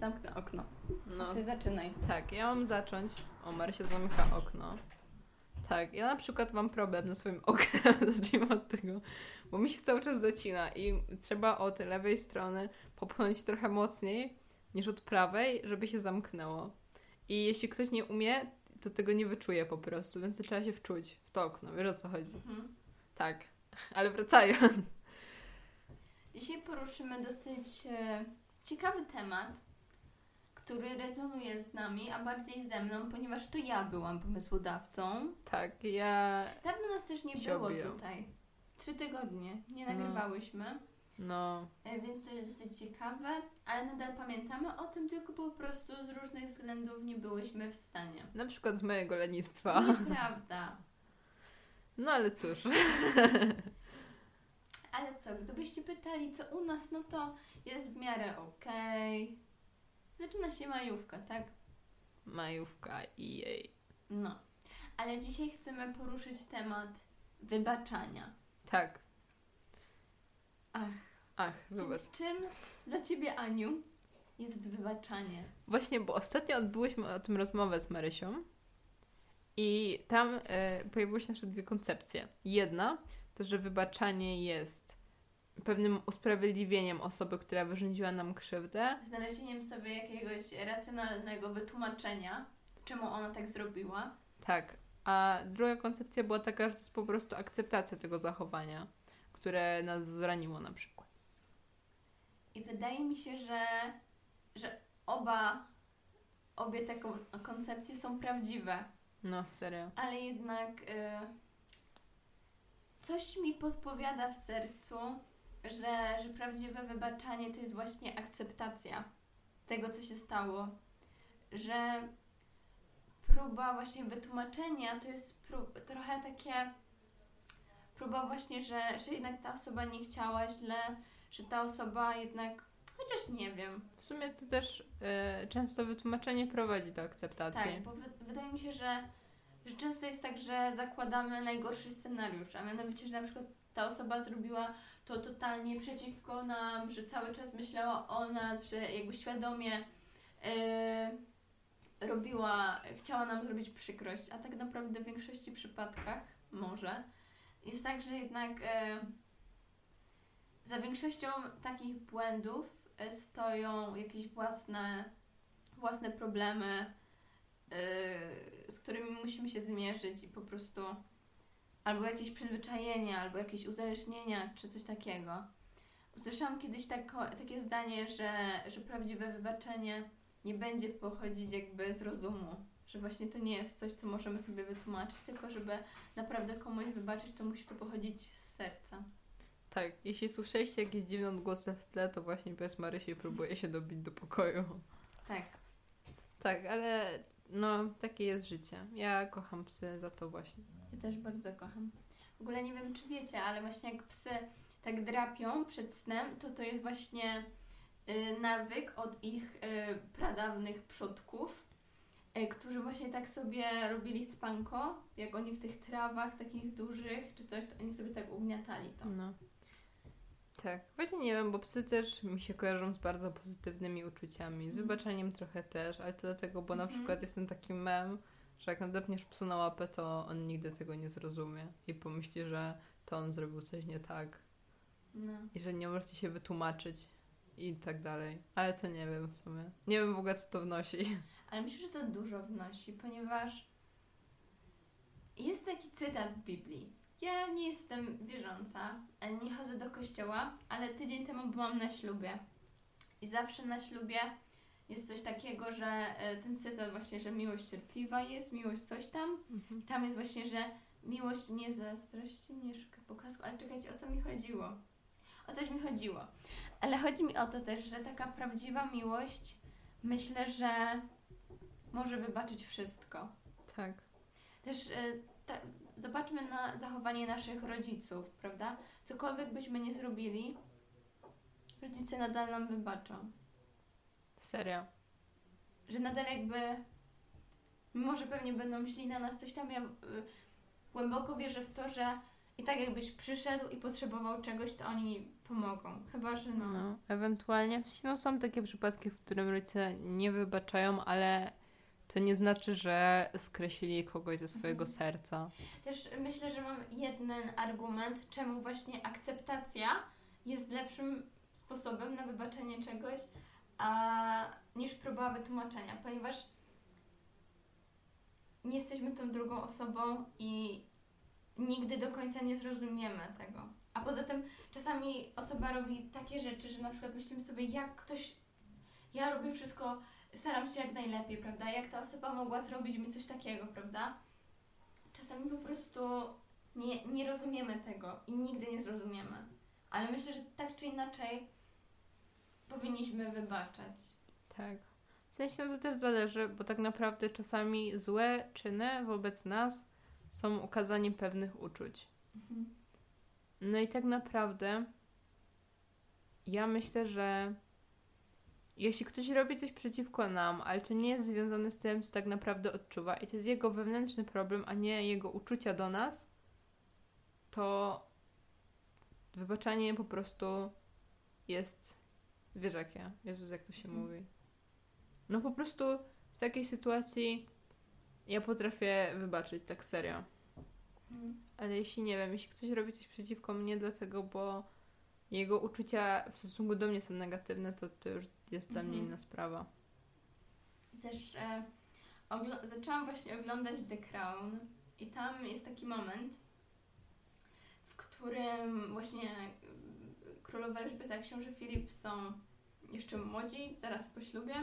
zamknę okno. No. Ty zaczynaj. Tak, ja mam zacząć. O, Marysia zamyka okno. Tak, ja na przykład mam problem ze swoim oknem, zacznijmy od tego, bo mi się cały czas zacina i trzeba od lewej strony popchnąć trochę mocniej niż od prawej, żeby się zamknęło. I jeśli ktoś nie umie, to tego nie wyczuje po prostu, więc trzeba się wczuć w to okno, wiesz o co chodzi. Mhm. Tak, ale wracając. Dzisiaj poruszymy dosyć e, ciekawy temat, który rezonuje z nami, a bardziej ze mną, ponieważ to ja byłam pomysłodawcą. Tak, ja, Dawno nas też nie było obijam. tutaj. Trzy tygodnie nie No. nagrywałyśmy, no, e, więc to jest dosyć ciekawe, ale nadal pamiętamy o tym, tylko po prostu z różnych względów nie byłyśmy w stanie. na przykład z mojego lenistwa. Nieprawda. No ale cóż. Ale co, gdybyście pytali, co u nas, no to jest w miarę okej. Zaczyna się majówka, tak? Majówka i jej. No. Ale dzisiaj chcemy poruszyć temat wybaczania. Tak. Ach, Ach, wybacz. więc czym dla Ciebie, Aniu, jest wybaczanie? Właśnie, bo ostatnio odbyłyśmy o tym rozmowę z Marysią i tam e, pojawiły się nasze dwie koncepcje. Jedna to, że wybaczanie jest pewnym usprawiedliwieniem osoby, która wyrządziła nam krzywdę. Znalezieniem sobie jakiegoś racjonalnego wytłumaczenia, czemu ona tak zrobiła. Tak. A druga koncepcja była taka, że to jest po prostu akceptacja tego zachowania, które nas zraniło na przykład. I wydaje mi się, że, że oba, obie te kon- koncepcje są prawdziwe. No, serio. ale jednak y, coś mi podpowiada w sercu, że, że prawdziwe wybaczanie to jest właśnie akceptacja tego, co się stało. Że próba właśnie wytłumaczenia to jest prób, trochę takie próba właśnie, że, że jednak ta osoba nie chciała źle, że ta osoba jednak, chociaż nie wiem, W sumie to też e, często wytłumaczenie prowadzi do akceptacji. Tak, bo wy, wydaje mi się, że, że często jest tak, że zakładamy najgorszy scenariusz, a mianowicie, że na przykład ta osoba zrobiła to totalnie przeciwko nam, że cały czas myślała o nas, że jakby świadomie yy, robiła, chciała nam zrobić przykrość, a tak naprawdę w większości przypadkach może. Jest tak, że jednak yy, za większością takich błędów yy, stoją jakieś własne własne problemy, z którymi musimy się zmierzyć i po prostu albo jakieś przyzwyczajenia, albo jakieś uzależnienia, czy coś takiego. Usłyszałam kiedyś tako, takie zdanie, że, że prawdziwe wybaczenie nie będzie pochodzić jakby z rozumu, że właśnie to nie jest coś, co możemy sobie wytłumaczyć, tylko żeby naprawdę komuś wybaczyć, to musi to pochodzić z serca. Tak, jeśli słyszeliście jakieś dziwne odgłosy w tle, to właśnie pies Marysi próbuje się dobić do pokoju. Tak. Tak, ale no, takie jest życie. Ja kocham psy za to właśnie. Ja też bardzo kocham. W ogóle nie wiem, czy wiecie, ale właśnie jak psy tak drapią przed snem, to to jest właśnie y, nawyk od ich y, pradawnych przodków, y, którzy właśnie tak sobie robili spanko, jak oni w tych trawach takich dużych czy coś, to oni sobie tak ugniatali to. No. Tak, właśnie nie wiem, bo psy też mi się kojarzą z bardzo pozytywnymi uczuciami, z Mhm. wybaczeniem trochę też, ale to dlatego, bo na Mhm. przykład jest ten taki mem, że jak nadepniesz psu na łapę, to on nigdy tego nie zrozumie i pomyśli, że to on zrobił coś nie tak No. i że nie możecie się wytłumaczyć i tak dalej. Ale to nie wiem w sumie. Nie wiem w ogóle, co to wnosi. Ale myślę, że to dużo wnosi, ponieważ jest taki cytat w Biblii. Ja nie jestem wierząca, ani nie chodzę do kościoła, ale tydzień temu byłam na ślubie. I zawsze na ślubie jest coś takiego, że e, ten cytat właśnie, że miłość cierpliwa jest, miłość coś tam. I tam jest właśnie, że miłość nie zazdrości, nie szuka poklasku. Ale czekajcie, o co mi chodziło? O coś mi chodziło. Ale chodzi mi o to też, że taka prawdziwa miłość, myślę, że może wybaczyć wszystko. Tak. Też e, ta, zobaczmy na zachowanie naszych rodziców, prawda? Cokolwiek byśmy nie zrobili, rodzice nadal nam wybaczą. Serio. Że nadal jakby, mimo że pewnie będą źli na nas coś tam, ja y, głęboko wierzę w to, że i tak jakbyś przyszedł i potrzebował czegoś, to oni pomogą. Chyba, że no. No, ewentualnie w sensie, no, są takie przypadki, w którym rodzice nie wybaczają, ale to nie znaczy, że skreślili kogoś ze swojego Mhm. serca. Też myślę, że mam jeden argument, czemu właśnie akceptacja jest lepszym sposobem na wybaczenie czegoś a, niż próba wytłumaczenia, ponieważ nie jesteśmy tą drugą osobą i nigdy do końca nie zrozumiemy tego. A poza tym czasami osoba robi takie rzeczy, że na przykład myślimy sobie, jak ktoś. Ja robię wszystko, staram się jak najlepiej, prawda? Jak ta osoba mogła zrobić mi coś takiego, prawda? Czasami po prostu nie, nie rozumiemy tego i nigdy nie zrozumiemy. Ale myślę, że tak czy inaczej powinniśmy wybaczać. Tak. W sensie no to też zależy, bo tak naprawdę czasami złe czyny wobec nas są ukazaniem pewnych uczuć. No i tak naprawdę ja myślę, że jeśli ktoś robi coś przeciwko nam, ale to nie jest związane z tym, co tak naprawdę odczuwa i to jest jego wewnętrzny problem, a nie jego uczucia do nas, to wybaczanie po prostu jest, wiesz jakie, Jezus jak to się Mhm. mówi. No po prostu w takiej sytuacji ja potrafię wybaczyć, tak serio. Mhm. Ale jeśli nie wiem, jeśli ktoś robi coś przeciwko mnie, dlatego, bo jego uczucia w stosunku do mnie są negatywne, to to już jest dla mnie Mhm. inna sprawa. Też e, ogl- zaczęłam właśnie oglądać The Crown i tam jest taki moment, w którym właśnie y, królowa Elżbieta i książę Filip są jeszcze młodzi, zaraz po ślubie.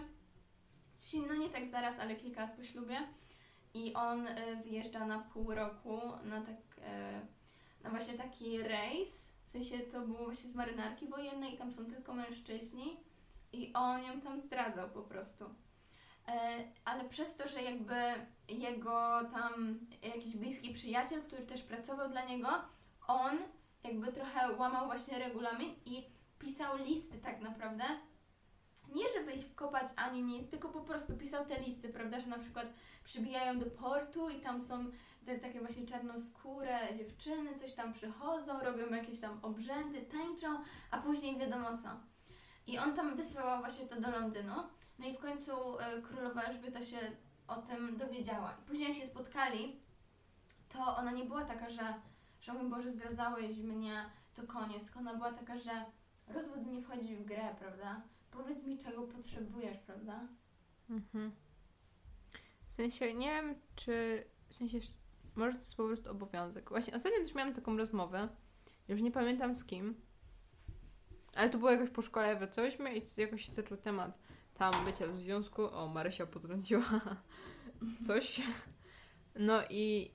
No nie tak zaraz, ale kilka lat po ślubie. I on y, wyjeżdża na pół roku na, tak, y, na właśnie taki rejs. W sensie to było właśnie z marynarki wojennej i tam są tylko mężczyźni. I on ją tam zdradzał po prostu. E, ale przez to, że jakby jego tam jakiś bliski przyjaciel, który też pracował dla niego, on jakby trochę łamał właśnie regulamin i pisał listy tak naprawdę. Nie żeby ich wkopać ani nic, tylko po prostu pisał te listy, prawda, że na przykład przybijają do portu i tam są te takie właśnie czarnoskóre dziewczyny, coś tam przychodzą, robią jakieś tam obrzędy, tańczą, a później wiadomo co. I on tam wysyłał właśnie to do Londynu. No i w końcu e, królowa Elżbieta się o tym dowiedziała. I później jak się spotkali, to ona nie była taka, że, że mój Boże, zdradzałeś mnie, to koniec. Ona była taka, że rozwód nie wchodzi w grę, prawda? Powiedz mi, czego potrzebujesz, prawda? Mhm. W sensie, nie wiem, czy w sensie, może to jest po prostu obowiązek. Właśnie ostatnio też miałam taką rozmowę, już nie pamiętam z kim, ale to było jakoś po szkole, wracałyśmy i jakoś się zaczął temat tam bycia w związku. O, Marysia potrąciła coś. No i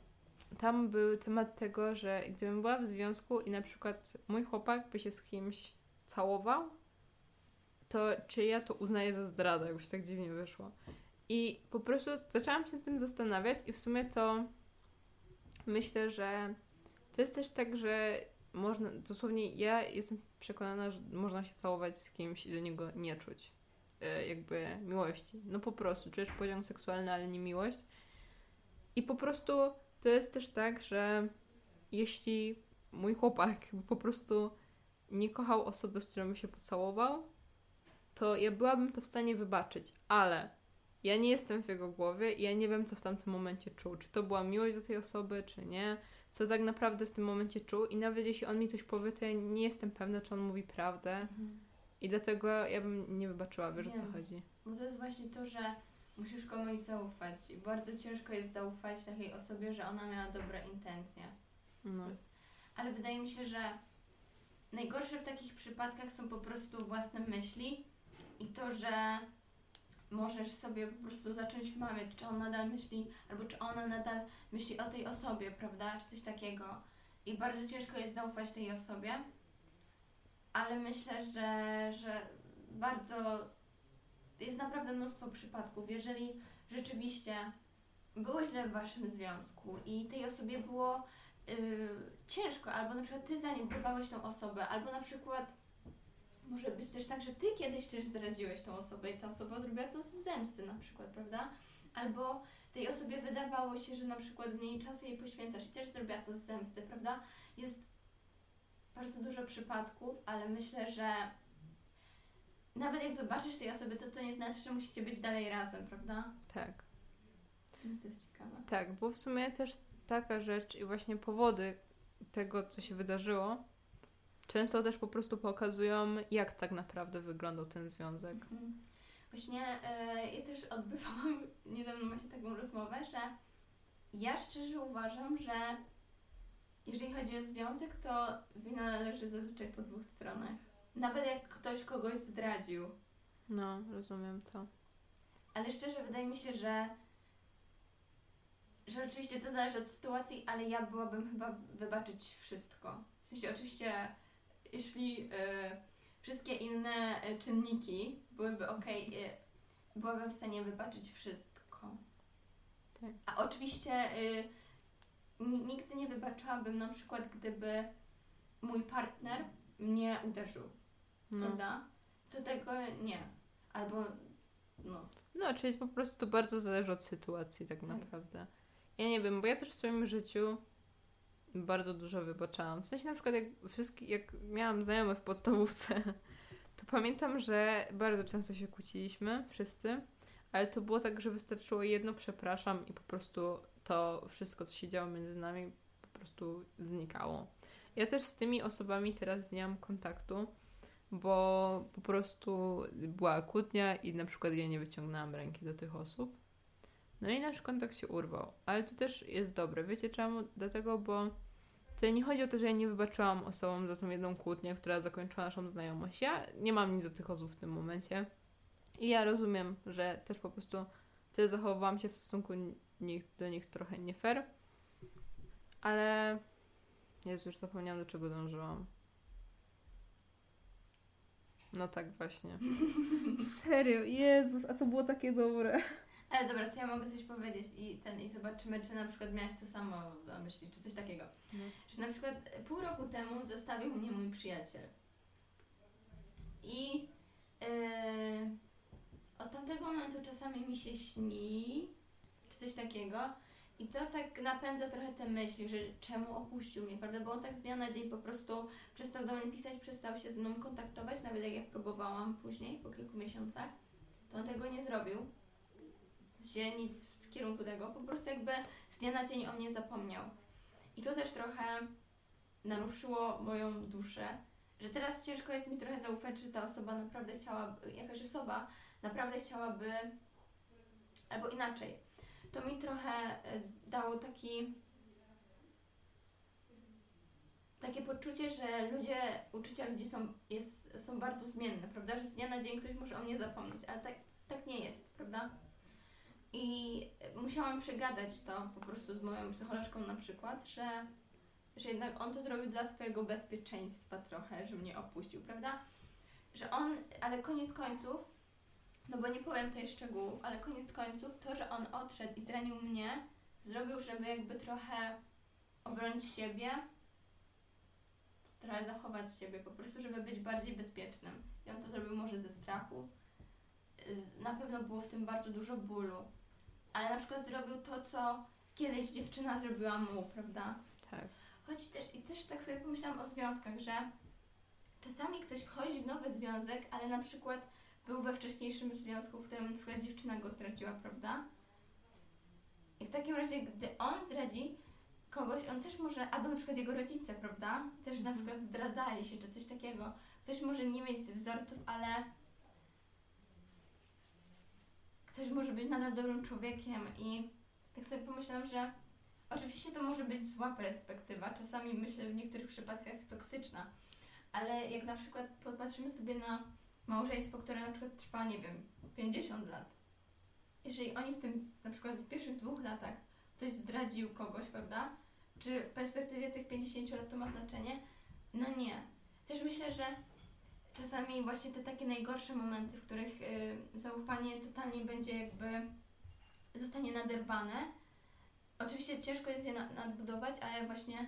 tam był temat tego, że gdybym była w związku i na przykład mój chłopak by się z kimś całował, to czy ja to uznaję za zdradę, jakbyś tak dziwnie wyszło. I po prostu zaczęłam się tym zastanawiać i w sumie to myślę, że to jest też tak, że można, dosłownie ja jestem przekonana, że można się całować z kimś i do niego nie czuć e, jakby miłości. No po prostu, czujesz pociąg seksualny, ale nie miłość. I po prostu to jest też tak, że jeśli mój chłopak po prostu nie kochał osoby, z którą się pocałował, to ja byłabym to w stanie wybaczyć, ale ja nie jestem w jego głowie i ja nie wiem, co w tamtym momencie czuł. Czy to była miłość do tej osoby, czy nie. Co tak naprawdę w tym momencie czuł i nawet jeśli on mi coś powie, to ja nie jestem pewna, czy on mówi prawdę. I dlatego ja bym nie wybaczyła, wiesz o co chodzi. Bo to jest właśnie to, że musisz komuś zaufać. I bardzo ciężko jest zaufać takiej osobie, że ona miała dobre intencje. No. Ale wydaje mi się, że najgorsze w takich przypadkach są po prostu własne myśli i to, że możesz sobie po prostu zacząć wmawiać, czy on nadal myśli, albo czy ona nadal myśli o tej osobie, prawda, czy coś takiego. I bardzo ciężko jest zaufać tej osobie, ale myślę, że, że bardzo jest naprawdę mnóstwo przypadków. Jeżeli rzeczywiście było źle w waszym związku i tej osobie było y, ciężko, albo na przykład ty zaniedbywałeś tą osobę, albo na przykład może być też tak, że ty kiedyś też zdradziłeś tą osobę i ta osoba zrobiła to z zemsty na przykład, prawda? albo tej osobie wydawało się, że na przykład mniej czasu jej poświęcasz i też zrobiła to z zemsty, prawda? Jest bardzo dużo przypadków, ale myślę, że nawet jak wybaczysz tej osoby, to to nie znaczy, że musicie być dalej razem, prawda? Tak. Więc to jest ciekawe. Tak, bo w sumie też taka rzecz i właśnie powody tego, co się wydarzyło, często też po prostu pokazują, jak tak naprawdę wyglądał ten związek. Mhm. Właśnie e, ja też odbywałam niedawno właśnie taką rozmowę, że ja szczerze uważam, że jeżeli chodzi o związek, to wina leży zazwyczaj po dwóch stronach. Nawet jak ktoś kogoś zdradził. No, rozumiem to. Ale szczerze wydaje mi się, że że oczywiście to zależy od sytuacji, ale ja byłabym chyba wybaczyć wszystko. W sensie oczywiście, jeśli e, wszystkie inne e, czynniki byłyby ok, byłabym w stanie wybaczyć wszystko. Tak. A oczywiście ni- nigdy nie wybaczyłabym na przykład, gdyby mój partner mnie uderzył, No. prawda? To tego nie. Albo no. no, czyli po prostu to bardzo zależy od sytuacji tak Tak. naprawdę. Ja nie wiem, bo ja też w swoim życiu bardzo dużo wybaczałam. W sensie na przykład jak, wszystkie, jak miałam znajomych w podstawówce, to pamiętam, że bardzo często się kłóciliśmy wszyscy, ale to było tak, że wystarczyło jedno przepraszam i po prostu to wszystko, co się działo między nami, po prostu znikało. Ja też z tymi osobami teraz nie mam kontaktu, bo po prostu była kłótnia i na przykład ja nie wyciągnęłam ręki do tych osób. No i nasz kontakt się urwał. Ale to też jest dobre. Wiecie czemu? Dlatego, bo tutaj nie chodzi o to, że ja nie wybaczyłam osobom za tą jedną kłótnię, która zakończyła naszą znajomość. Ja nie mam nic do tych osób w tym momencie. I ja rozumiem, że też po prostu wtedy zachowałam się w stosunku do nich trochę nie fair. Ale Jezu, już zapomniałam do czego dążyłam. No tak właśnie. Serio, Jezus, a to było takie dobre. Ale dobra, to ja mogę coś powiedzieć i ten i zobaczymy, czy na przykład miałaś to samo na myśli, czy coś takiego. No. Że na przykład pół roku temu zostawił mnie mój przyjaciel. I yy, od tamtego momentu czasami mi się śni, czy coś takiego. I to tak napędza trochę te myśli, że czemu opuścił mnie, prawda? Bo on tak z dnia na dzień po prostu przestał do mnie pisać, przestał się ze mną kontaktować, nawet jak ja próbowałam później, po kilku miesiącach, to on tego nie zrobił się nic w kierunku tego, po prostu jakby z dnia na dzień o mnie zapomniał. I to też trochę naruszyło moją duszę, że teraz ciężko jest mi trochę zaufać, że ta osoba naprawdę chciałaby, jakaś osoba naprawdę chciałaby, albo inaczej. To mi trochę e, dało taki takie poczucie, że ludzie, uczucia ludzi są, jest, są bardzo zmienne, prawda? Że z dnia na dzień ktoś może o mnie zapomnieć, ale tak, tak nie jest, prawda? I musiałam przegadać to po prostu z moją psycholożką na przykład, że, że jednak on to zrobił dla swojego bezpieczeństwa trochę, że mnie opuścił, prawda? Że on, ale koniec końców, no bo nie powiem tutaj szczegółów, ale koniec końców to, że on odszedł i zranił mnie, zrobił, żeby jakby trochę obronić siebie, trochę zachować siebie, po prostu, żeby być bardziej bezpiecznym. I on to zrobił może ze strachu. Na pewno było w tym bardzo dużo bólu. Ale na przykład zrobił to, co kiedyś dziewczyna zrobiła mu, prawda? Tak. Choć też, i też tak sobie pomyślałam o związkach, że czasami ktoś wchodzi w nowy związek, ale na przykład był we wcześniejszym związku, w którym na przykład dziewczyna go straciła, prawda? I w takim razie, gdy on zdradzi kogoś, on też może, albo na przykład jego rodzice, prawda? Też na przykład zdradzali się, czy coś takiego. Ktoś może nie mieć wzorców, ale ktoś może być nadal dobrym człowiekiem i tak sobie pomyślałam, że oczywiście to może być zła perspektywa, czasami myślę w niektórych przypadkach toksyczna, ale jak na przykład popatrzymy sobie na małżeństwo, które na przykład trwa, nie wiem, 50 lat. Jeżeli oni w tym, na przykład w pierwszych dwóch latach ktoś zdradził kogoś, prawda? Czy w perspektywie tych 50 lat to ma znaczenie? No nie. Też myślę, że czasami właśnie te takie najgorsze momenty, w których y, zaufanie totalnie będzie jakby zostanie naderwane. Oczywiście ciężko jest je na, nadbudować, ale właśnie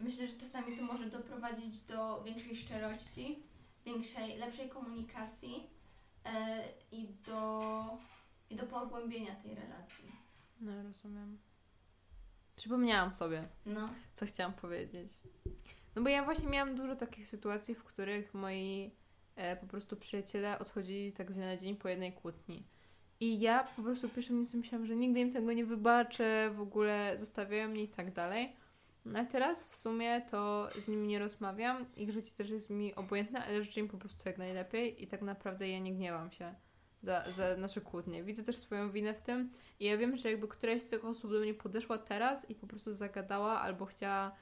myślę, że czasami to może doprowadzić do większej szczerości, większej, lepszej komunikacji y, i do, i do pogłębienia tej relacji. No, rozumiem. Przypomniałam sobie, No. co chciałam powiedzieć. No bo ja właśnie miałam dużo takich sytuacji, w których moi e, po prostu przyjaciele odchodzili tak z dnia na dzień po jednej kłótni. I ja po prostu pierwszym miejscu myślałam, że nigdy im tego nie wybaczę, w ogóle zostawiają mnie i tak dalej. No a teraz w sumie to z nimi nie rozmawiam, ich życie też jest mi obojętne, ale życzę im po prostu jak najlepiej i tak naprawdę ja nie gniewam się za, za nasze kłótnie. Widzę też swoją winę w tym i ja wiem, że jakby któraś z tych osób do mnie podeszła teraz i po prostu zagadała albo chciała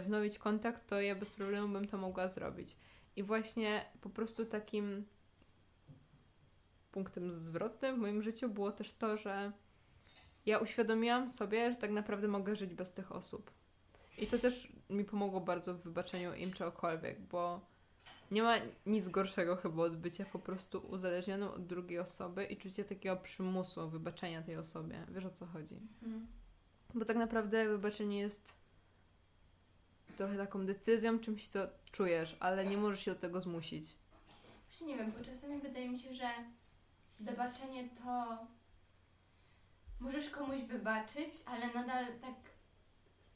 wznowić kontakt, to ja bez problemu bym to mogła zrobić. I właśnie po prostu takim punktem zwrotnym w moim życiu było też to, że ja uświadomiłam sobie, że tak naprawdę mogę żyć bez tych osób. I to też mi pomogło bardzo w wybaczeniu im czegokolwiek, bo nie ma nic gorszego chyba od bycia po prostu uzależnioną od drugiej osoby i czucia takiego przymusu wybaczenia tej osobie. Wiesz o co chodzi? Mm. Bo tak naprawdę wybaczenie jest trochę taką decyzją, czymś co czujesz, ale nie możesz się do tego zmusić. Właśnie nie wiem, bo czasami wydaje mi się, że wybaczenie to możesz komuś wybaczyć, ale nadal tak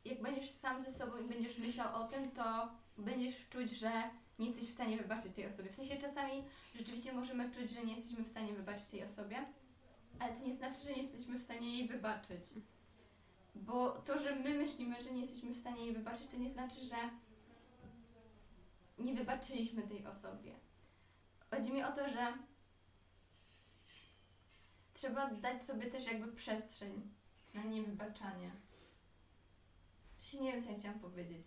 jak będziesz sam ze sobą i będziesz myślał o tym, to będziesz czuć, że nie jesteś w stanie wybaczyć tej osobie. W sensie czasami rzeczywiście możemy czuć, że nie jesteśmy w stanie wybaczyć tej osobie, ale to nie znaczy, że nie jesteśmy w stanie jej wybaczyć. Bo to, że my myślimy, że nie jesteśmy w stanie jej wybaczyć, to nie znaczy, że nie wybaczyliśmy tej osobie. Chodzi mi o to, że trzeba dać sobie też jakby przestrzeń na niewybaczanie. Się nie wiem, co ja chciałam powiedzieć.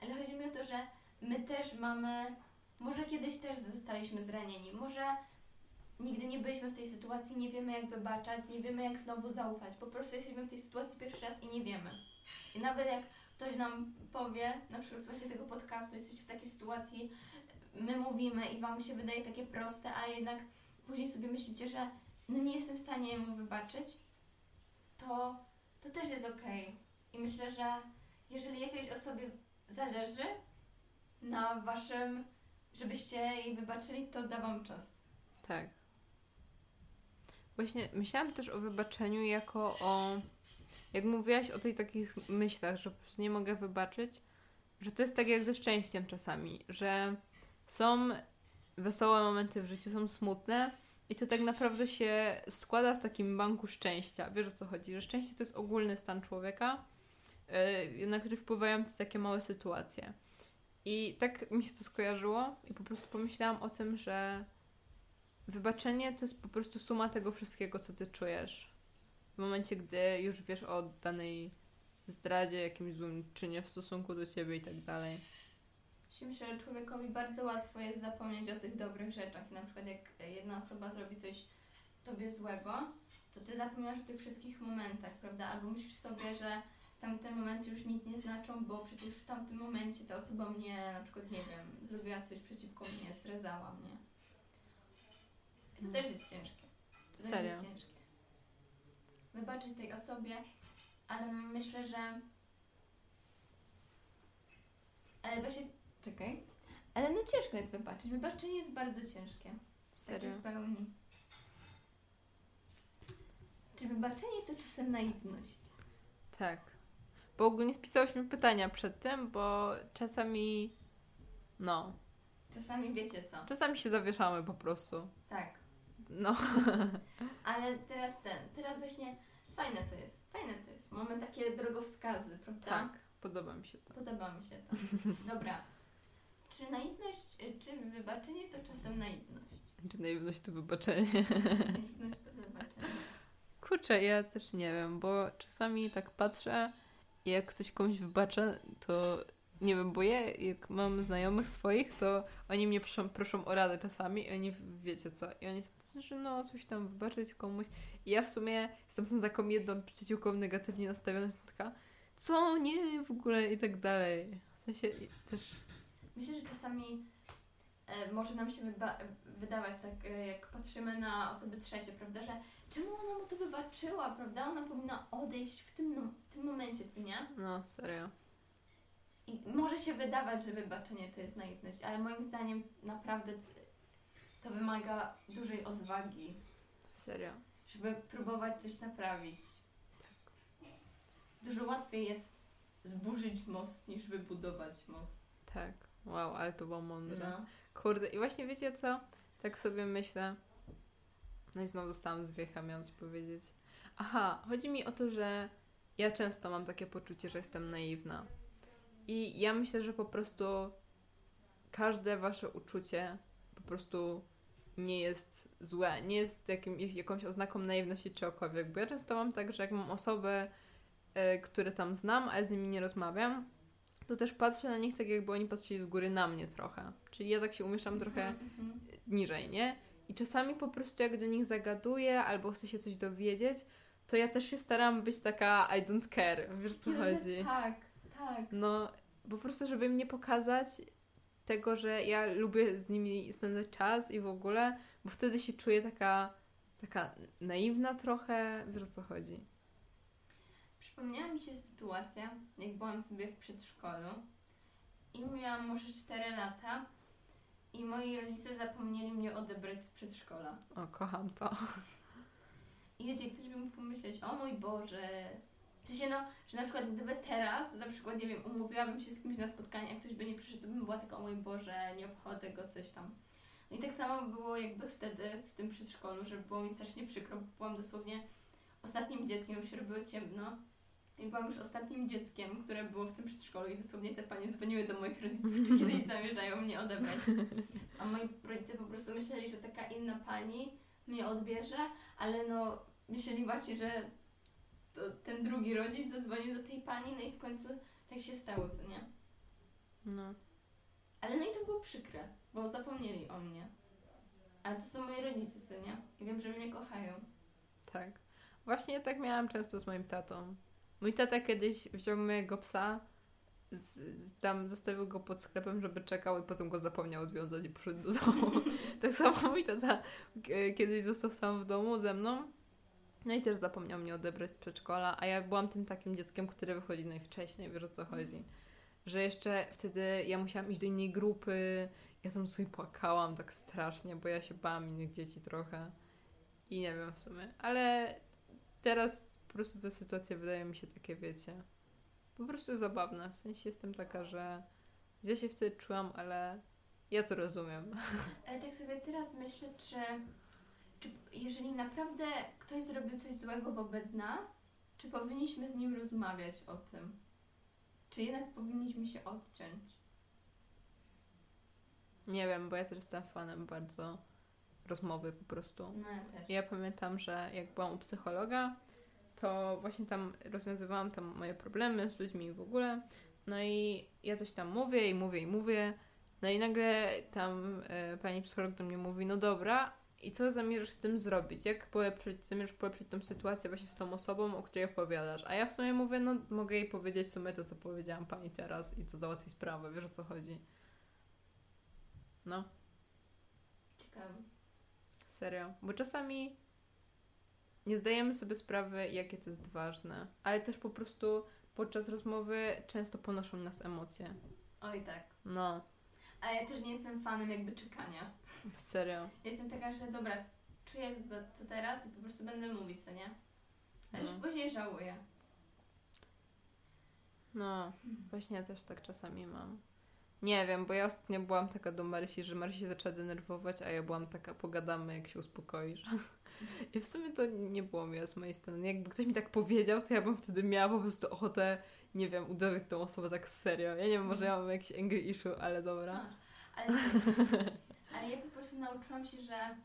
Ale chodzi mi o to, że my też mamy, może kiedyś też zostaliśmy zranieni, może nigdy nie byliśmy w tej sytuacji, nie wiemy jak wybaczać, nie wiemy jak znowu zaufać. Po prostu jesteśmy w tej sytuacji pierwszy raz i nie wiemy. I nawet jak ktoś nam powie, na przykład słuchajcie tego podcastu, jesteście w takiej sytuacji, my mówimy i wam się wydaje takie proste, ale jednak później sobie myślicie, że no nie jestem w stanie mu wybaczyć, to, to też jest okej. I myślę, że jeżeli jakiejś osobie zależy na waszym, żebyście jej wybaczyli, to da wam czas. Tak. Właśnie myślałam też o wybaczeniu jako o. Jak mówiłaś o tej takich myślach, że nie mogę wybaczyć, że to jest tak jak ze szczęściem czasami, że są wesołe momenty w życiu, są smutne i to tak naprawdę się składa w takim banku szczęścia. Wiesz o co chodzi? Że szczęście to jest ogólny stan człowieka, yy, na który wpływają te takie małe sytuacje. I tak mi się to skojarzyło i po prostu pomyślałam o tym, że wybaczenie to jest po prostu suma tego wszystkiego, co ty czujesz. W momencie, gdy już wiesz o danej zdradzie, jakimś złym czynie w stosunku do ciebie i tak dalej. Myślę, że człowiekowi bardzo łatwo jest zapomnieć o tych dobrych rzeczach. Na przykład jak jedna osoba zrobi coś tobie złego, to ty zapominasz o tych wszystkich momentach, prawda? Albo myślisz sobie, że tamte momenty już nic nie znaczą, bo przecież w tamtym momencie ta osoba mnie na przykład, nie wiem, zrobiła coś przeciwko mnie, stresowała mnie. To też jest ciężkie. To też Serio? jest ciężkie. Wybaczyć tej osobie, ale myślę, że... Ale właśnie... Czekaj. Ale no ciężko jest wybaczyć. Wybaczenie jest bardzo ciężkie. Takie Serio. w pełni. Czy wybaczenie to czasem naiwność? Tak. Bo ogólnie spisałyśmy pytania przed tym, bo czasami. No. Czasami wiecie co. Czasami się zawieszamy po prostu. Tak. No. Ale teraz ten, teraz właśnie fajne to jest. Fajne to jest. Mamy takie drogowskazy, prawda? Tak. Podoba mi się to. Podoba mi się to. Dobra. Czy naiwność, y, czy wybaczenie to czasem naiwność? Czy naiwność to wybaczenie? Czy naiwność to wybaczenie? Kurczę, ja też nie wiem, bo czasami tak patrzę i jak ktoś komuś wybacza, to nie wiem, bo ja jak mam znajomych swoich, to oni mnie proszą, proszą o radę czasami i oni wiecie co, i oni są, że no coś tam wybaczyć komuś i ja w sumie jestem tą taką jedną przyjaciółką negatywnie nastawioną, taka co, nie, w ogóle i tak dalej. W sensie też, Myślę, że czasami e, może nam się wyba- wydawać tak, e, jak patrzymy na osoby trzecie, prawda, że czemu ona mu to wybaczyła, prawda? Ona powinna odejść w tym, no- w tym momencie, co nie? no serio. I może się wydawać, że wybaczenie to jest naiwność, ale moim zdaniem naprawdę to wymaga dużej odwagi. Serio. żeby próbować coś naprawić. Dużo łatwiej jest zburzyć most niż wybudować most. Tak. Wow, ale to było mądre. No. Kurde, i właśnie wiecie co? Tak sobie myślę. No i znowu dostałam zwiecha, miałam coś powiedzieć. Aha, chodzi mi o to, że ja często mam takie poczucie, że jestem naiwna. I ja myślę, że po prostu każde wasze uczucie po prostu nie jest złe, nie jest jakim, jakąś oznaką naiwności czy okowiek. Bo ja często mam tak, że jak mam osoby, e, które tam znam, ale z nimi nie rozmawiam, to też patrzę na nich tak, jakby oni patrzyli z góry na mnie trochę. Czyli ja tak się umieszczam trochę Mhm, mhm. niżej, nie? I czasami po prostu jak do nich zagaduję albo chcę się coś dowiedzieć, to ja też się staram być taka I don't care, wiesz co Jezu, chodzi? Tak, tak. No, po prostu żeby im nie pokazać tego, że ja lubię z nimi spędzać czas i w ogóle, bo wtedy się czuję taka, taka naiwna trochę, wiesz o co chodzi. Przypomniała mi się sytuacja, jak byłam sobie w przedszkolu i miałam może 4 lata i moi rodzice zapomnieli mnie odebrać z przedszkola. O, kocham to. I wiecie, ktoś by mógł pomyśleć, o mój Boże. W sensie no, że na przykład gdyby teraz, na przykład, nie wiem, umówiłabym się z kimś na spotkanie, a ktoś by nie przyszedł, to bym była taka, o mój Boże, nie obchodzę go, coś tam. No i tak samo było jakby wtedy, w tym przedszkolu, że było mi strasznie przykro, bo byłam dosłownie ostatnim dzieckiem, już się robiło ciemno. I byłam już ostatnim dzieckiem, które było w tym przedszkolu i dosłownie te panie dzwoniły do moich rodziców, czy kiedyś zamierzają mnie odebrać. A moi rodzice po prostu myśleli, że taka inna pani mnie odbierze, ale no myśleli właśnie, że to ten drugi rodzic zadzwonił do tej pani, no i w końcu tak się stało, co nie? No. Ale no i to było przykre, bo zapomnieli o mnie. Ale to są moi rodzice, co nie? I wiem, że mnie kochają. Tak. Właśnie tak miałam często z moim tatą. Mój tata kiedyś wziął mojego psa, z, z, tam zostawił go pod sklepem, żeby czekał i potem go zapomniał odwiązać i poszedł do domu. tak samo mój tata e, kiedyś został sam w domu ze mną. No i też zapomniał mnie odebrać z przedszkola, a ja byłam tym takim dzieckiem, które wychodzi najwcześniej, wiesz o co chodzi. Że jeszcze wtedy ja musiałam iść do innej grupy, ja tam sobie płakałam tak strasznie, bo ja się bałam innych dzieci trochę. I nie wiem w sumie, ale teraz po prostu te sytuacje wydają mi się takie, wiecie, po prostu zabawne. W sensie jestem taka, że ja się wtedy czułam, ale ja to rozumiem. Ale tak sobie teraz myślę, czy, czy jeżeli naprawdę ktoś zrobił coś złego wobec nas, czy powinniśmy z nim rozmawiać o tym? Czy jednak powinniśmy się odciąć? Nie wiem, bo ja też jestem fanem bardzo rozmowy po prostu. No ja też. Ja pamiętam, że jak byłam u psychologa, to właśnie tam rozwiązywałam tam moje problemy z ludźmi w ogóle. No i ja coś tam mówię i mówię i mówię. No i nagle tam e, pani psycholog do mnie mówi, no dobra, i co zamierzasz z tym zrobić? Jak polepszyć, zamierzasz polepszyć tą sytuację właśnie z tą osobą, o której opowiadasz? A ja w sumie mówię, no mogę jej powiedzieć w sumie to, co powiedziałam pani teraz i to załatwi sprawę, wiesz o co chodzi? No. Ciekawe. Serio. Bo czasami nie zdajemy sobie sprawy, jakie to jest ważne, ale też po prostu podczas rozmowy często ponoszą nas emocje. Oj tak. No, Ale ja też nie jestem fanem jakby czekania. Serio. Jestem taka, że dobra, czuję to, teraz i po prostu będę mówić, co nie? A już No. później żałuję. No, właśnie ja też tak czasami mam. Nie wiem, bo ja ostatnio byłam taka do Marysi, że Marysi się zaczęła denerwować, a ja byłam taka, pogadamy jak się uspokoisz. I w sumie to nie było miłe z mojej strony. Jakby ktoś mi tak powiedział, to ja bym wtedy miała po prostu ochotę, nie wiem, uderzyć tą osobę tak serio. Ja nie wiem, może ja mam jakiś angry issue, ale dobra. A, ale, ale ja po prostu nauczyłam się, że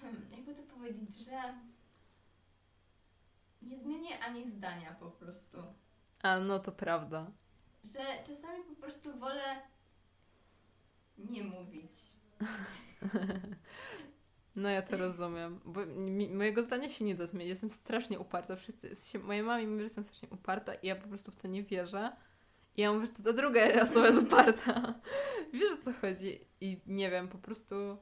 hmm, jakby to powiedzieć, że nie zmienię ani zdania po prostu. A no to prawda. Że czasami po prostu wolę nie mówić. No ja to rozumiem, bo mi, mojego zdania się nie da zmienić. Jestem strasznie uparta. Wszyscy, w sensie moja mama mi mówi, że jestem strasznie uparta i ja po prostu w to nie wierzę. I ja mówię, że to ta druga osoba jest uparta. Wiesz o co chodzi? I nie wiem, po prostu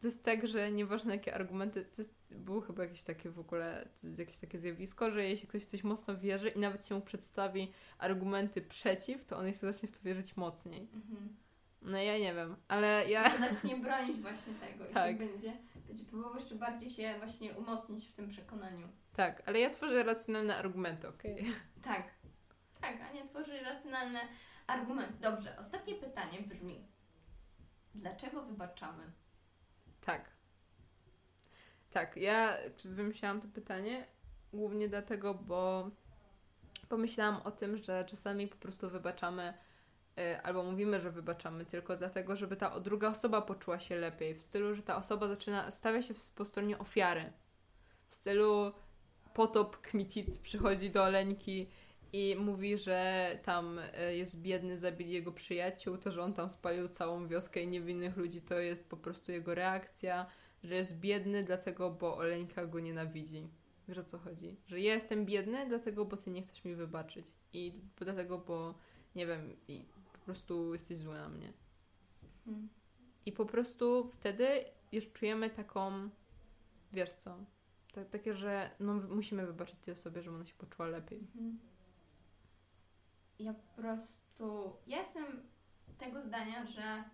to jest tak, że nieważne jakie argumenty, to jest, było chyba jakieś takie w ogóle, jakieś takie zjawisko, że jeśli ktoś w coś mocno wierzy i nawet się mu przedstawi argumenty przeciw, to on jeszcze zacznie w to wierzyć mocniej. Mhm. No ja nie wiem, ale ja... Zacznie bronić właśnie tego i Tak. się będzie, będzie próbował jeszcze bardziej się właśnie umocnić w tym przekonaniu. Tak, ale ja tworzę racjonalne argumenty, okej? Tak, tak, Ania tworzy racjonalne argumenty. Dobrze, ostatnie pytanie brzmi. Dlaczego wybaczamy? Tak. Tak, ja wymyślałam to pytanie głównie dlatego, bo pomyślałam o tym, że czasami po prostu wybaczamy y, albo mówimy, że wybaczamy tylko dlatego, żeby ta druga osoba poczuła się lepiej. W stylu, że ta osoba zaczyna, stawia się po stronie ofiary. W stylu potop Kmicic przychodzi do Oleńki i mówi, że tam y, jest biedny, zabili jego przyjaciół, to, że on tam spalił całą wioskę i niewinnych ludzi, to jest po prostu jego reakcja, że jest biedny dlatego, bo Oleńka go nienawidzi. Wiesz o co chodzi? Że ja jestem biedny dlatego, bo ty nie chcesz mi wybaczyć i dlatego, bo nie wiem, i po prostu jesteś zły na mnie. Hmm. I po prostu wtedy już czujemy taką, wiesz co, ta, takie, że no, musimy wybaczyć tej osobie, żeby ona się poczuła lepiej. Mhm. Ja po prostu. Ja jestem tego zdania, że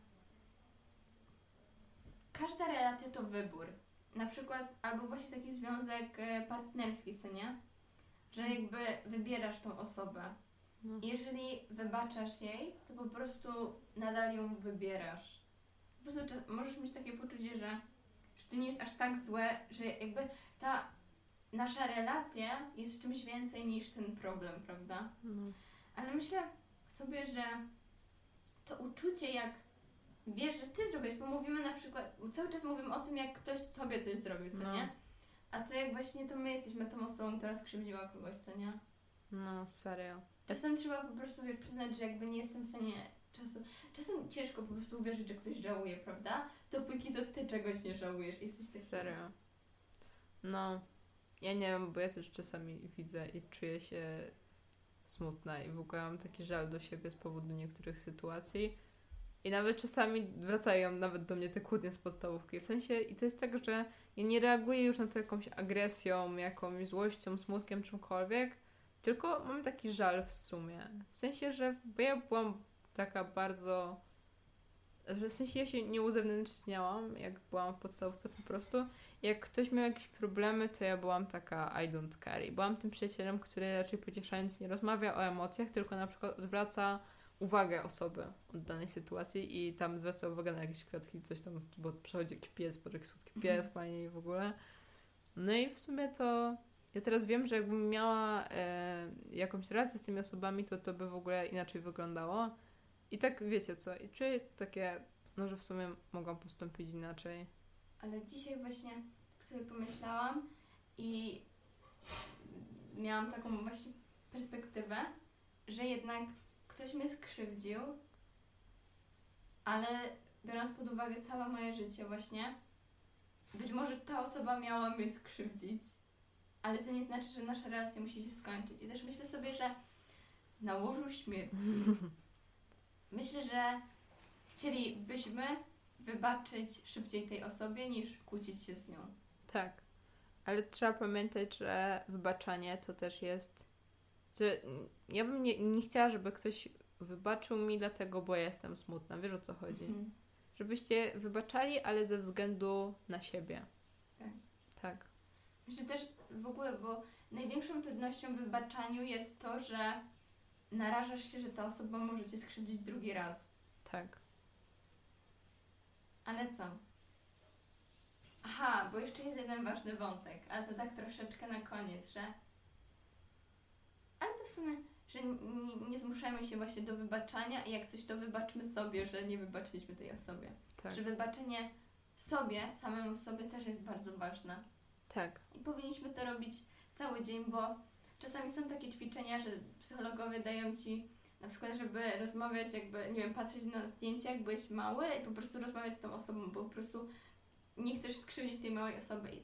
każda relacja to wybór. Na przykład, albo właśnie taki związek e, partnerski, co nie? Że jakby wybierasz tą osobę. No. Jeżeli wybaczasz jej, to po prostu nadal ją wybierasz. Po prostu czas- możesz mieć takie poczucie, że, że to nie jest aż tak złe, że jakby ta nasza relacja jest czymś więcej niż ten problem, prawda? No. Ale myślę sobie, że to uczucie, jak wiesz, że ty zrobisz, bo mówimy na przykład, cały czas mówimy o tym, jak ktoś sobie coś zrobił, co No. nie? A co jak właśnie to my jesteśmy tą osobą, która skrzywdziła kogoś, co nie? no, serio. Czasem trzeba po prostu wiesz, przyznać, że jakby nie jestem w stanie czasu. Czasem ciężko po prostu uwierzyć, że ktoś żałuje, prawda? Dopóki to ty czegoś nie żałujesz. Jesteś taki. Serio. No, ja nie wiem, bo ja też czasami widzę i czuję się smutna i w ogóle mam taki żal do siebie z powodu niektórych sytuacji. I nawet czasami wracają nawet do mnie te kłótnie z podstawówki. W sensie, i to jest tak, że ja nie reaguję już na to jakąś agresją, jakąś złością, smutkiem, czymkolwiek, tylko mam taki żal w sumie. W sensie, że ja byłam taka bardzo. Że w sensie ja się nie uzewnętrzniałam, jak byłam w podstawówce po prostu. Jak ktoś miał jakieś problemy, to ja byłam taka I don't care. Byłam tym przyjacielem, który raczej pocieszając nie rozmawia o emocjach, tylko na przykład odwraca uwagę osoby od danej sytuacji i tam zwraca uwagę na jakieś kwiatki, coś tam, bo przychodzi jakiś pies, bo taki słodki pies, Mhm. fajnie i w ogóle. No i w sumie to ja teraz wiem, że jakbym miała e, jakąś relację z tymi osobami, to to by w ogóle inaczej wyglądało. I tak wiecie co, i czuję takie, no że w sumie mogłam postąpić inaczej. Ale dzisiaj właśnie tak sobie pomyślałam i miałam taką właśnie perspektywę, że jednak ktoś mnie skrzywdził, ale biorąc pod uwagę całe moje życie właśnie, być może ta osoba miała mnie skrzywdzić, ale to nie znaczy, że nasza relacja musi się skończyć. I też myślę sobie, że na łożu śmierci myślę, że chcielibyśmy wybaczyć szybciej tej osobie niż kłócić się z nią. Tak, ale trzeba pamiętać, że wybaczanie to też jest. Że ja bym nie, nie chciała, żeby ktoś wybaczył mi dlatego, bo ja jestem smutna. Wiesz o co chodzi? Mhm. Żebyście wybaczali, ale ze względu na siebie. Tak. Tak. Myślę też w ogóle, bo największą trudnością w wybaczaniu jest to, że narażasz się, że ta osoba może cię skrzywdzić drugi raz. Tak. Ale co? Aha, bo jeszcze jest jeden ważny wątek, ale to tak troszeczkę na koniec, że. Ale to w sumie, że n- n- nie zmuszajmy się właśnie do wybaczania i jak coś to wybaczmy sobie, że nie wybaczyliśmy tej osobie. Tak. Że wybaczenie sobie, samemu sobie też jest bardzo ważne. Tak. I powinniśmy to robić cały dzień, bo czasami są takie ćwiczenia, że psychologowie dają ci na przykład, żeby rozmawiać, jakby, nie wiem, patrzeć na zdjęcie, jak byłeś mały i po prostu rozmawiać z tą osobą, bo po prostu nie chcesz skrzywdzić tej małej osoby i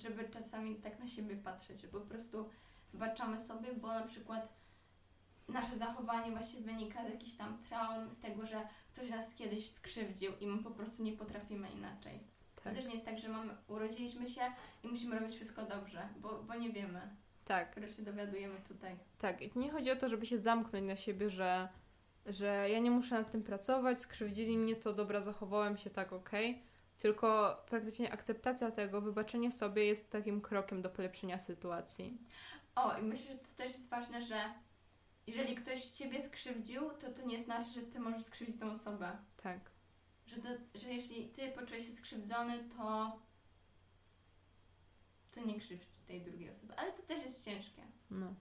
żeby czasami tak na siebie patrzeć, że po prostu wybaczamy sobie, bo na przykład nasze zachowanie właśnie wynika z jakichś tam traum, z tego, że ktoś nas kiedyś skrzywdził i my po prostu nie potrafimy inaczej. To Tak. też nie jest tak, że mamy, urodziliśmy się i musimy robić wszystko dobrze, bo, bo nie wiemy. Tak. Dopiero się dowiadujemy tutaj. Tak. I tu nie chodzi o to, żeby się zamknąć na siebie, że że ja nie muszę nad tym pracować, skrzywdzili mnie, to dobra, zachowałem się tak, okej. Tylko praktycznie akceptacja tego, wybaczenie sobie jest takim krokiem do polepszenia sytuacji. O, i myślę, że to też jest ważne, że jeżeli ktoś ciebie skrzywdził, to to nie znaczy, że ty możesz skrzywdzić tą osobę. Tak. Że, to, że jeśli ty poczułeś się skrzywdzony, to to nie krzywdź tej drugiej osoby. Ale to też jest ciężkie. No.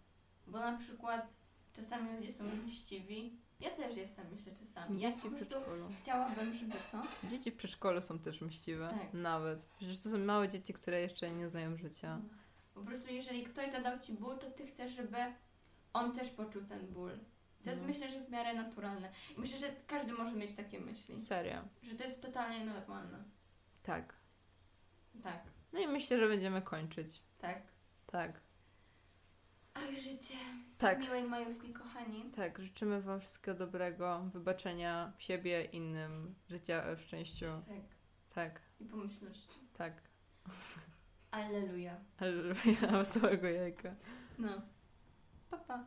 Bo na przykład czasami ludzie są mściwi. Ja też jestem, myślę, czasami. Ja Dzieci po w prostu przedszkolu. chciałabym, żeby co? Dzieci w przedszkolu są też mściwe. Tak. Nawet. Przecież to są małe dzieci, które jeszcze nie znają życia. Po prostu jeżeli ktoś zadał ci ból, to ty chcesz, żeby on też poczuł ten ból. To jest No. myślę, że w miarę naturalne. I myślę, że każdy może mieć takie myśli. Serio. Że to jest totalnie normalne. Tak. Tak, No i myślę, że będziemy kończyć. tak. Tak. Oj, życie. Tak. Miłej majówki, kochani. Tak, życzymy Wam wszystkiego dobrego, wybaczenia siebie, innym, życia w szczęściu. Tak. Tak, I pomyślności. tak. Alleluja. Alleluja, wesołego jajka. No. Pa, pa.